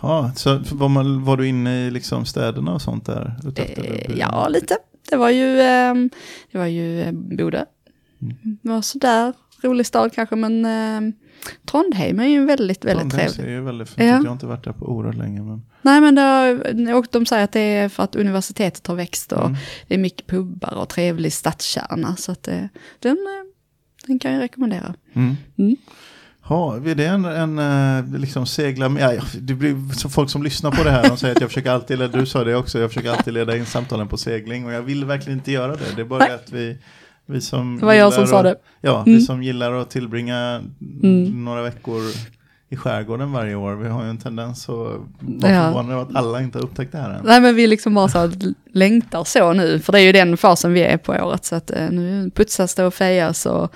Speaker 1: Ja, så var, man, var du inne i liksom städerna och sånt där?
Speaker 2: Eh, ja, lite. Det var ju, eh, det var ju Bodö.
Speaker 1: Mm.
Speaker 2: Det var sådär, rolig stad kanske, men eh, Trondheim är ju väldigt, väldigt
Speaker 1: Trondheim
Speaker 2: trevligt.
Speaker 1: ser ju väldigt fint
Speaker 2: Ja.
Speaker 1: Jag har inte varit där på oerhört länge. Men,
Speaker 2: Nej, men det och de säger att det är för att universitetet har växt och
Speaker 1: mm.
Speaker 2: det är mycket pubbar och trevlig stadskärna. Så att eh, den, eh, den kan jag rekommendera.
Speaker 1: Mm.
Speaker 2: Mm.
Speaker 1: Ja, är det en, en eh, liksom segla med, ja, det blir så folk som lyssnar på det här, de säger att jag försöker alltid, leda, du sa det också, jag försöker alltid leda in samtalen på segling och jag vill verkligen inte göra det. Det är bara
Speaker 2: Nej.
Speaker 1: det att vi, vi som
Speaker 2: Det var jag som sa det.
Speaker 1: Ja,
Speaker 2: Mm.
Speaker 1: vi som gillar att tillbringa
Speaker 2: Mm.
Speaker 1: några veckor i skärgården varje år, vi har ju en tendens att vara
Speaker 2: Ja.
Speaker 1: förvånade att alla inte har upptäckt det här än.
Speaker 2: Nej, men vi liksom bara så längtar så nu, för det är ju den fasen vi är på året. Så att eh, nu putsas det och fejas och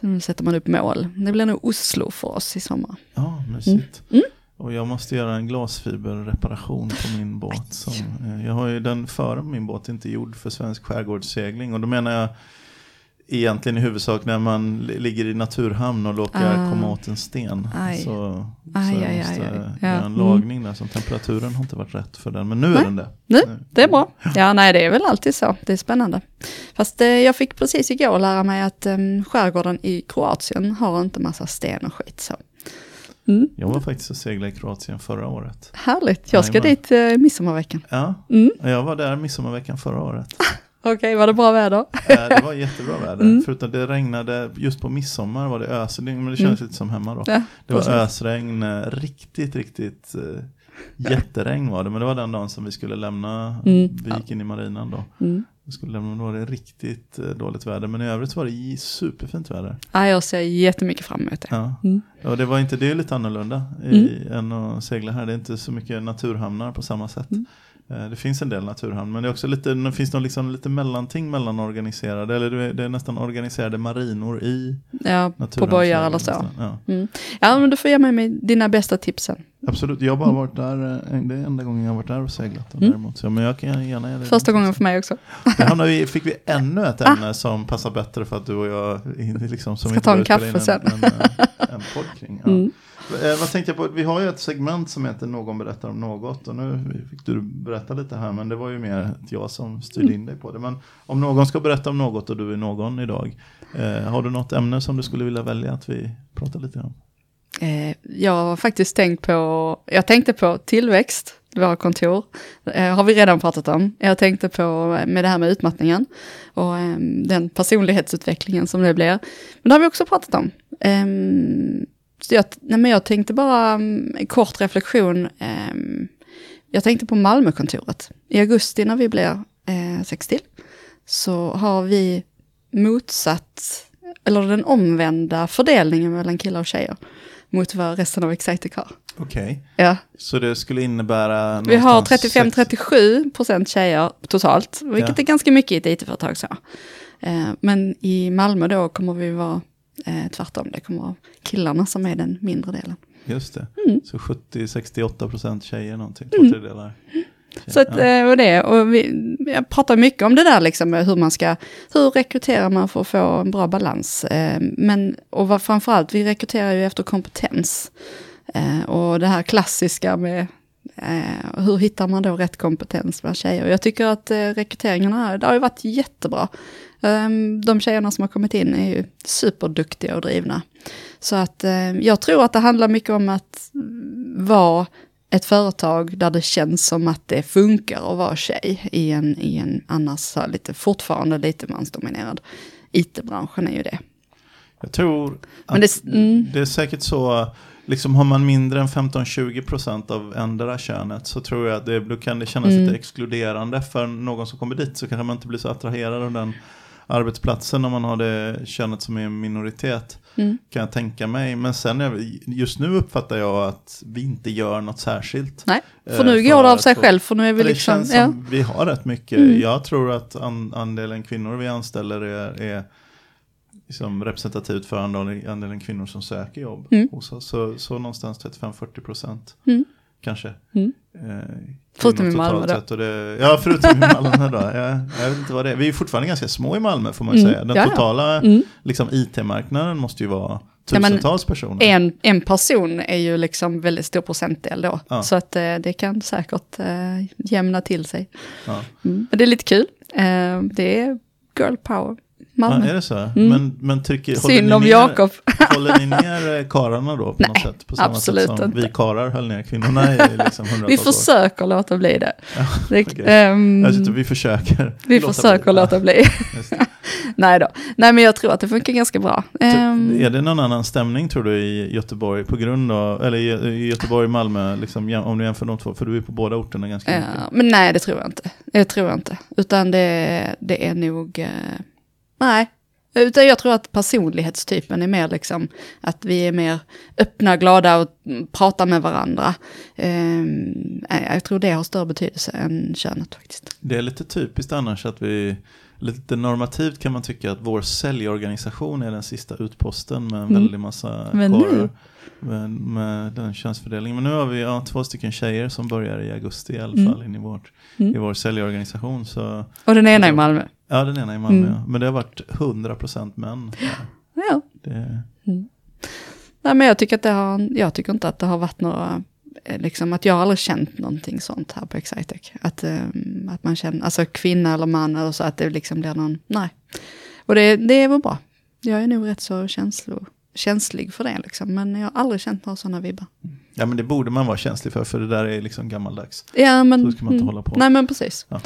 Speaker 2: nu sätter man upp mål. Det blir nog Oslo för oss i sommar.
Speaker 1: Ja, mysigt.
Speaker 2: Mm.
Speaker 1: Och jag måste göra en glasfiberreparation på min båt. Som, eh, jag har ju den före min båt inte gjord för svensk skärgårdssegling. Och då menar jag egentligen i huvudsak när man li- ligger i naturhamn och råkar
Speaker 2: Ah.
Speaker 1: komma åt en sten.
Speaker 2: Aj.
Speaker 1: Så, så
Speaker 2: Aj,
Speaker 1: jag
Speaker 2: aj, aj, aj. Ja,
Speaker 1: en
Speaker 2: mm.
Speaker 1: lagning där. Så temperaturen har inte varit rätt för den. Men nu
Speaker 2: Nej.
Speaker 1: är den det.
Speaker 2: Nu, Det är bra. Ja, nej, det är väl alltid så. Det är spännande. Fast eh, jag fick precis igår lära mig att eh, skärgården i Kroatien har inte massa sten och skit så. Mm,
Speaker 1: Jag var faktiskt och seglade i Kroatien förra året.
Speaker 2: härligt. Jag ska
Speaker 1: Jajamän.
Speaker 2: dit eh, midsommarveckan.
Speaker 1: Ja,
Speaker 2: Mm.
Speaker 1: jag var där midsommarveckan förra året.
Speaker 2: Okej, var det bra väder?
Speaker 1: Eh, Det var jättebra väder,
Speaker 2: Mm.
Speaker 1: förutom det regnade just på midsommar var det ösregn, men det kändes lite som hemma då.
Speaker 2: Ja,
Speaker 1: Det var
Speaker 2: precis.
Speaker 1: ösregn, eh, riktigt, riktigt eh, jätteregn var det, men det var den dagen som vi skulle lämna,
Speaker 2: Mm.
Speaker 1: vi gick in i marinan då.
Speaker 2: Mm.
Speaker 1: Vi skulle lämna, då var det riktigt dåligt väder, men i övrigt var det superfint väder.
Speaker 2: Ja, jag ser jättemycket fram emot det.
Speaker 1: Ja.
Speaker 2: Mm.
Speaker 1: Och det var inte, det är lite annorlunda i, än att segla här, det är inte så mycket naturhamnar på samma sätt.
Speaker 2: Mm.
Speaker 1: Eh, Det finns en del naturhamn, men det är också lite, det finns någon liksom lite mellanting mellan organiserade, eller det är, det är nästan organiserade marinor i
Speaker 2: Ja, på bojar eller så.
Speaker 1: Ja.
Speaker 2: Mm. Ja, men du får ge mig med dina bästa tipsen.
Speaker 1: Absolut, jag har bara varit där, eh, det är enda gången jag har varit där och seglat. Och
Speaker 2: Mm.
Speaker 1: däremot, så, men jag kan gärna ge dig
Speaker 2: Första
Speaker 1: det.
Speaker 2: gången för mig också.
Speaker 1: Hamnar vi, fick vi ännu ett ämne som passar bättre för att du och jag liksom, som
Speaker 2: Ska ta en kaffe
Speaker 1: in En, en, en podd kring. Ja.
Speaker 2: Mm.
Speaker 1: Eh, vad tänkte jag på? Vi har ju ett segment som heter Någon berättar om något och nu fick du berätta lite här men det var ju mer jag som styrde in dig på det. Men om någon ska berätta om något och du är någon idag, eh, har du något ämne som du skulle vilja välja att vi pratar lite om?
Speaker 2: Eh, jag har faktiskt tänkt på, jag tänkte på tillväxt, våra kontor, eh, har vi redan pratat om. Jag tänkte på eh, med det här med utmattningen och eh, den personlighetsutvecklingen som det blir. Men det har vi också pratat om. Ehm, så jag, nej men jag tänkte bara, mm, en kort reflektion, eh, jag tänkte på Malmökontoret. I augusti när vi blir eh, sex till, så har vi motsatt, eller den omvända fördelningen mellan killar och tjejer mot vad resten av Excitec har.
Speaker 1: Okej,
Speaker 2: Ja,
Speaker 1: så det skulle innebära
Speaker 2: vi har
Speaker 1: någonstans sex-
Speaker 2: 35-37 procent tjejer totalt, vilket
Speaker 1: Ja.
Speaker 2: är ganska mycket i ett it-företag. Så. Eh, men i Malmö då kommer vi vara eh, tvärtom, det kommer vara killarna som är den mindre delen.
Speaker 1: Just det,
Speaker 2: Mm.
Speaker 1: så 70-68 procent tjejer någonting, två tredjedelar.
Speaker 2: Så att, eh, och det, och vi, jag pratar mycket om det där liksom, hur man ska, hur rekryterar man för att få en bra balans. Eh, Men, och vad, framförallt, vi rekryterar ju efter kompetens. Eh, Och det här klassiska med hur hittar man då rätt kompetens bland tjejer. Jag tycker att rekryteringarna, det har ju varit jättebra. Eh, De tjejerna som har kommit in är ju superduktiga och drivna. Så att eh, jag tror att det handlar mycket om att vara ett företag där det känns som att det funkar att vara tjej i en, i en annars lite, fortfarande lite mansdominerad. IT-branschen är ju det.
Speaker 1: Jag tror att
Speaker 2: Men det- mm.
Speaker 1: det är säkert så, liksom har man mindre än 15-20% av ändra könet så tror jag att det, då kan det kännas
Speaker 2: Mm.
Speaker 1: lite exkluderande för någon som kommer dit så kanske man inte blir så attraherad av den arbetsplatsen om man har det könet som är en minoritet.
Speaker 2: Mm.
Speaker 1: Kan jag tänka mig. Men sen just nu uppfattar jag att vi inte gör något särskilt.
Speaker 2: Nej, för
Speaker 1: Eh,
Speaker 2: nu
Speaker 1: för
Speaker 2: går det av sig själv, för nu är vi
Speaker 1: det
Speaker 2: liksom...
Speaker 1: känns
Speaker 2: Ja.
Speaker 1: som vi har rätt mycket.
Speaker 2: Mm.
Speaker 1: Jag tror att an, andelen kvinnor vi anställer är, är liksom representativt för andelen kvinnor som söker jobb
Speaker 2: Mm.
Speaker 1: hos oss. Så, så någonstans 35-40 procent
Speaker 2: Mm.
Speaker 1: Kanske.
Speaker 2: Mm.
Speaker 1: Eh,
Speaker 2: Förutom i Malmö då.
Speaker 1: det, ja, förutom i Malmö då. Jag, jag vet inte vad det är. Vi är fortfarande ganska små i Malmö får man
Speaker 2: Mm.
Speaker 1: säga. Den
Speaker 2: Ja, ja.
Speaker 1: totala
Speaker 2: Mm.
Speaker 1: liksom, IT-marknaren måste ju vara
Speaker 2: Ja,
Speaker 1: tusentals personer.
Speaker 2: En, en person är ju liksom väldigt stor procentdel då.
Speaker 1: Ja.
Speaker 2: Så att eh, det kan säkert eh, jämna till sig.
Speaker 1: Ja.
Speaker 2: Mm. Men det är lite kul. Eh, det är girl power.
Speaker 1: Ja,
Speaker 2: Malmö.
Speaker 1: är det så? Men, men trycker, håller
Speaker 2: Synd om Jakob.
Speaker 1: Håller ni ner eh, karlarna då på
Speaker 2: Nej,
Speaker 1: något sätt? På samma
Speaker 2: absolut
Speaker 1: sätt som
Speaker 2: inte.
Speaker 1: vi karar höll ner kvinnorna i liksom
Speaker 2: Vi
Speaker 1: år.
Speaker 2: försöker låta bli det. det
Speaker 1: okej.
Speaker 2: ehm,
Speaker 1: Jag tyckte vi försöker.
Speaker 2: vi
Speaker 1: låta
Speaker 2: försöker
Speaker 1: bli.
Speaker 2: låta bli. Nej då. Nej men jag tror att det funkar ganska bra. Ehm,
Speaker 1: Är det någon annan stämning tror du i Göteborg på grund av, eller i i Göteborg, Malmö, liksom, om du jämför de två, för du är på båda orterna ganska mycket.
Speaker 2: Ja, men nej, det tror jag inte. Det tror jag inte. Utan det, det är nog... Eh, nej. Utan jag tror att personlighetstypen är mer liksom att vi är mer öppna, glada och pratar med varandra. Ehm, eh, jag tror det har större betydelse än könet faktiskt.
Speaker 1: Det är lite typiskt annars att vi, lite normativt kan man tycka att vår säljorganisation är den sista utposten med en
Speaker 2: Mm.
Speaker 1: väldig massa
Speaker 2: Men nu-
Speaker 1: karlar. Med, med den könsfördelningen. Men nu har vi ja, två stycken tjejer som börjar i augusti i alla
Speaker 2: Mm.
Speaker 1: fall in i, vårt,
Speaker 2: Mm.
Speaker 1: i vår säljorganisation. Så,
Speaker 2: Och den ena i Malmö.
Speaker 1: ja, den ena i Malmö.
Speaker 2: Mm.
Speaker 1: ja. Men det har varit 100% män. Ja, det,
Speaker 2: Nej, men jag tycker, att det har, jag tycker inte att det har varit några, liksom att jag aldrig känt någonting sånt här på Excitec. Att, eh, att man känner, alltså kvinna eller man eller så, att det liksom blir någon, nej. Och det, det är väl bra. Jag är nog rätt så känslo, känslig för det liksom, men jag har aldrig känt några sådana vibbar.
Speaker 1: ja, men det borde man vara känslig för, för det där är liksom gammaldags.
Speaker 2: Ja, men...
Speaker 1: Så ska man inte
Speaker 2: mm,
Speaker 1: hålla på.
Speaker 2: Nej, men precis.
Speaker 1: Ja.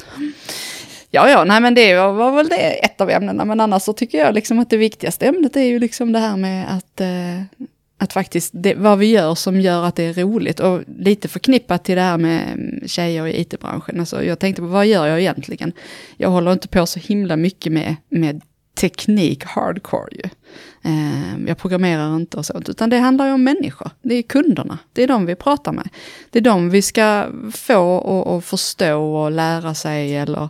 Speaker 2: Ja, ja, nej men det var, var väl det ett av ämnena, men annars så tycker jag liksom att det viktigaste ämnet är ju liksom det här med att, eh, att faktiskt, det, vad vi gör som gör att det är roligt och lite förknippat till det här med mm, tjejer i it-branschen. Alltså jag tänkte på, vad gör jag egentligen? Jag håller inte på så himla mycket med, med teknik hardcore ju. Eh, jag programmerar inte och sånt, utan det handlar ju om människor. Det är kunderna, det är de vi pratar med. Det är de vi ska få och förstå och lära sig eller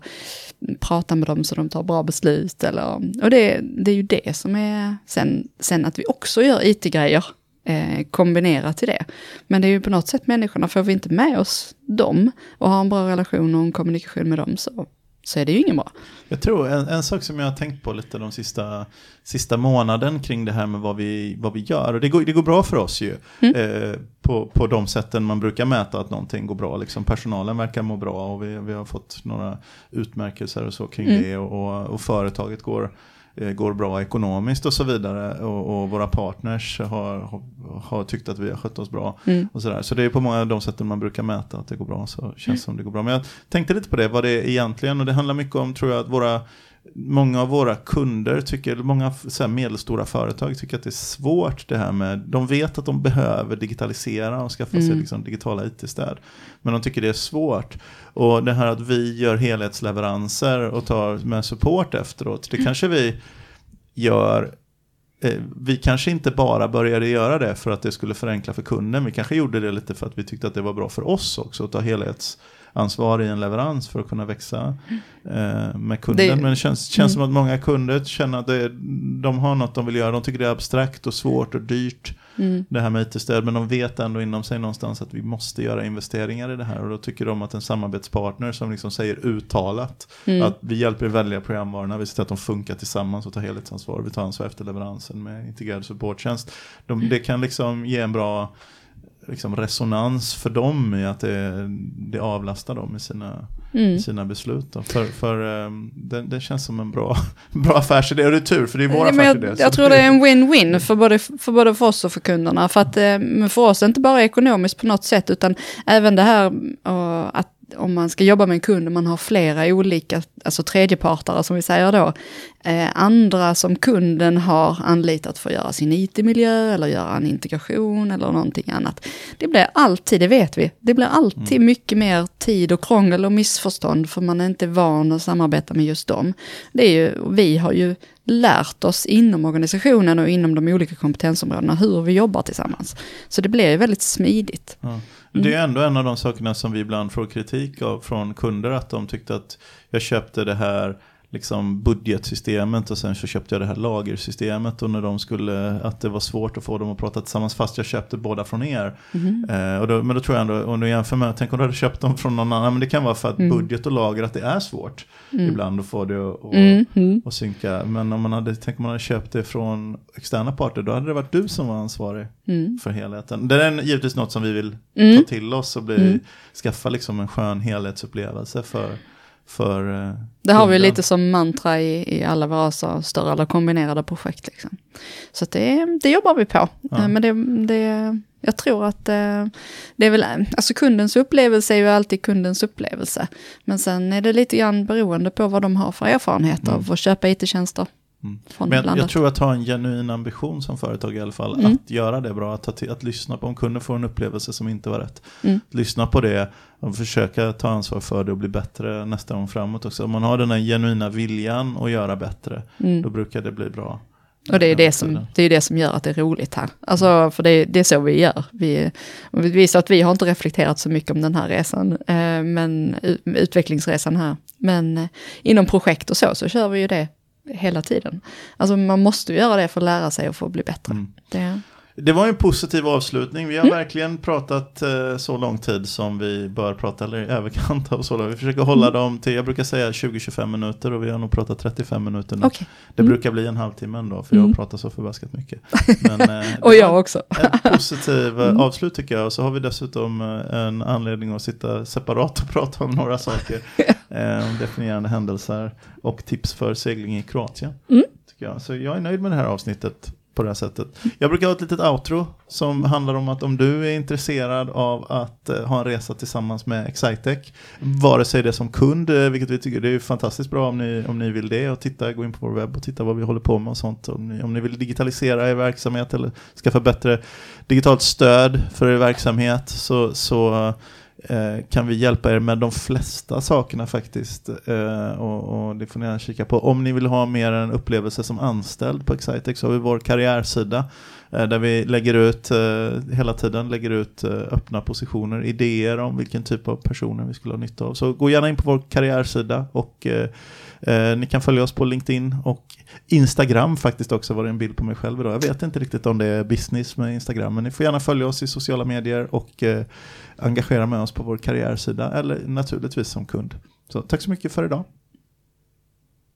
Speaker 2: prata med dem så de tar bra beslut. Eller, och det, det är ju det som är, sen, sen att vi också gör it-grejer eh, kombinerat till det. Men det är ju på något sätt människorna, får vi inte med oss dem och har en bra relation och en kommunikation med dem så så är det ju ingen bra.
Speaker 1: Jag tror en, en sak som jag har tänkt på lite de sista, sista månaden kring det här med vad vi, vad vi gör. Och det går, det går bra för oss ju. Mm. Eh, på, på de sätten man brukar mäta att någonting går bra. Liksom personalen verkar må bra och vi, vi har fått några utmärkelser och så kring mm. det. Och, och, och företaget går går bra ekonomiskt och så vidare. Och, och våra partners har, har, har, tyckt att vi har skött oss bra. Mm. Och så, så det är på många av de sätten man brukar mäta att det går bra. Så känns mm. som det går bra. Men jag tänkte lite på det, vad det är egentligen. Och det handlar mycket om, tror jag, att våra Många av våra kunder, tycker, många så medelstora företag tycker att det är svårt det här med, de vet att de behöver digitalisera och skaffa mm. sig liksom, digitala it-stöd. Men de tycker det är svårt. Och det här att vi gör helhetsleveranser och tar med support efteråt, det kanske vi gör eh, vi kanske inte bara började göra det för att det skulle förenkla för kunden. Vi kanske gjorde det lite för att vi tyckte att det var bra för oss också att ta helhets ansvar i en leverans för att kunna växa eh, med kunden. Det, Men det känns, känns mm. som att många kunder känner att det, de har något de vill göra. De tycker det är abstrakt och svårt och dyrt. Mm. Det här med IT-stöd. Men de vet ändå inom sig någonstans att vi måste göra investeringar i det här. Och då tycker de att en samarbetspartner som liksom säger uttalat mm. att vi hjälper välja programvarorna. Vi ser till att de funkar tillsammans och tar helhetsansvar. Vi tar ansvar efter leveransen med integrerad supporttjänst. De, det kan liksom ge en bra liksom resonans för dem i att det, det avlastar dem i sina, mm. sina beslut. Då. För, för um, det, det, känns som en bra, bra affärsidé och det är tur för det är vår affärsidé.
Speaker 2: Jag, jag tror det är en win-win för både, för både för oss och för kunderna. För att eh, för oss är det inte bara ekonomiskt på något sätt utan även det här att om man ska jobba med en kund och man har flera olika, alltså tredjepartare som vi säger då, eh, andra som kunden har anlitat för att göra sin IT-miljö eller göra en integration eller någonting annat. Det blir alltid, det vet vi, det blir alltid mm. mycket mer tid och krångel och missförstånd för man är inte van att samarbeta med just dem. Det är ju, vi har ju lärt oss inom organisationen och inom de olika kompetensområdena hur vi jobbar tillsammans. Så det blir väldigt smidigt.
Speaker 1: Ja. Mm. Det är ändå en av de sakerna som vi ibland får kritik av från kunder, att de tyckte att jag köpte det här liksom budgetsystemet och sen så köpte jag det här lagersystemet och när de skulle, att det var svårt att få dem att prata tillsammans fast jag köpte båda från er. Mm. Eh, och då, men då tror jag ändå, om du jämför med, tänk om du hade köpt dem från någon annan, men det kan vara för att mm. budget och lager, att det är svårt mm. ibland att få det att och, mm, mm. och synka. Men om man hade, tänk om man hade köpt det från externa parter, då hade det varit du som var ansvarig mm. för helheten. Det är givetvis något som vi vill ta till oss och bli, skaffa liksom en skön helhetsupplevelse för för
Speaker 2: eh, Det har vi lite som mantra i, i alla våra så större eller kombinerade projekt. Liksom. Så det, det jobbar vi på. Ja. Eh, men det, det, jag tror att eh, det är väl, alltså kundens upplevelse är ju alltid kundens upplevelse. Men sen är det lite grann beroende på vad de har för erfarenheter mm. av att köpa it-tjänster.
Speaker 1: Mm. Men jag, jag, tror att ha en genuin ambition som företag i alla fall, mm. att göra det bra, att, till, att lyssna på om kunden får en upplevelse som inte var rätt. Mm. Lyssna på det och försöka ta ansvar för det och bli bättre nästa gång framåt också. Om man har den här genuina viljan att göra bättre, mm. då brukar det bli bra.
Speaker 2: Och det är det, som, det är det som gör att det är roligt här. Alltså, för det, det är så vi gör. Vi, vi att vi har inte reflekterat så mycket om den här resan, eh, men utvecklingsresan här. Men eh, inom projekt och så, så kör vi ju det hela tiden. Alltså man måste göra det för att lära sig och få bli bättre. Mm. Det...
Speaker 1: det var en positiv avslutning. Vi har mm. verkligen pratat eh, så lång tid som vi bör prata, eller i överkant av så lång. Vi försöker hålla mm. dem till, jag brukar säga 20-25 minuter och vi har nog pratat 35 minuter nu. Okay. Det mm. brukar bli en halvtimme ändå, för jag mm. pratar så förbaskat mycket. Men, eh,
Speaker 2: och jag också.
Speaker 1: en positiv eh, mm. avslut tycker jag. Och så har vi dessutom eh, en anledning att sitta separat och prata om några saker. eh, definierande händelser och tips för segling i Kroatien. Mm. Tycker jag. Så jag är nöjd med det här avsnittet på det här sättet. Jag brukar ha ett litet outro som handlar om att om du är intresserad av att eh, ha en resa tillsammans med Excitec, vare sig det som kund, eh, vilket vi tycker det är fantastiskt bra om ni, om ni vill det, och titta, gå in på vår webb och titta vad vi håller på med och sånt. Om ni, om ni vill digitalisera er verksamhet eller skaffa bättre digitalt stöd för er verksamhet så, så Eh, kan vi hjälpa er med de flesta sakerna faktiskt. Eh, och, och, det får ni gärna kika på. Om ni vill ha mer en upplevelse som anställd på Excitex så har vi vår karriärsida eh, där vi lägger ut eh, hela tiden lägger ut eh, öppna positioner, idéer om vilken typ av personer vi skulle ha nytta av. Så gå gärna in på vår karriärsida och Eh, ni kan följa oss på LinkedIn och Instagram faktiskt också var det en bild på mig själv idag. Jag vet inte riktigt om det är business med Instagram, men ni får gärna följa oss i sociala medier och eh, engagera med oss på vår karriärsida eller naturligtvis som kund. Så tack så mycket för idag.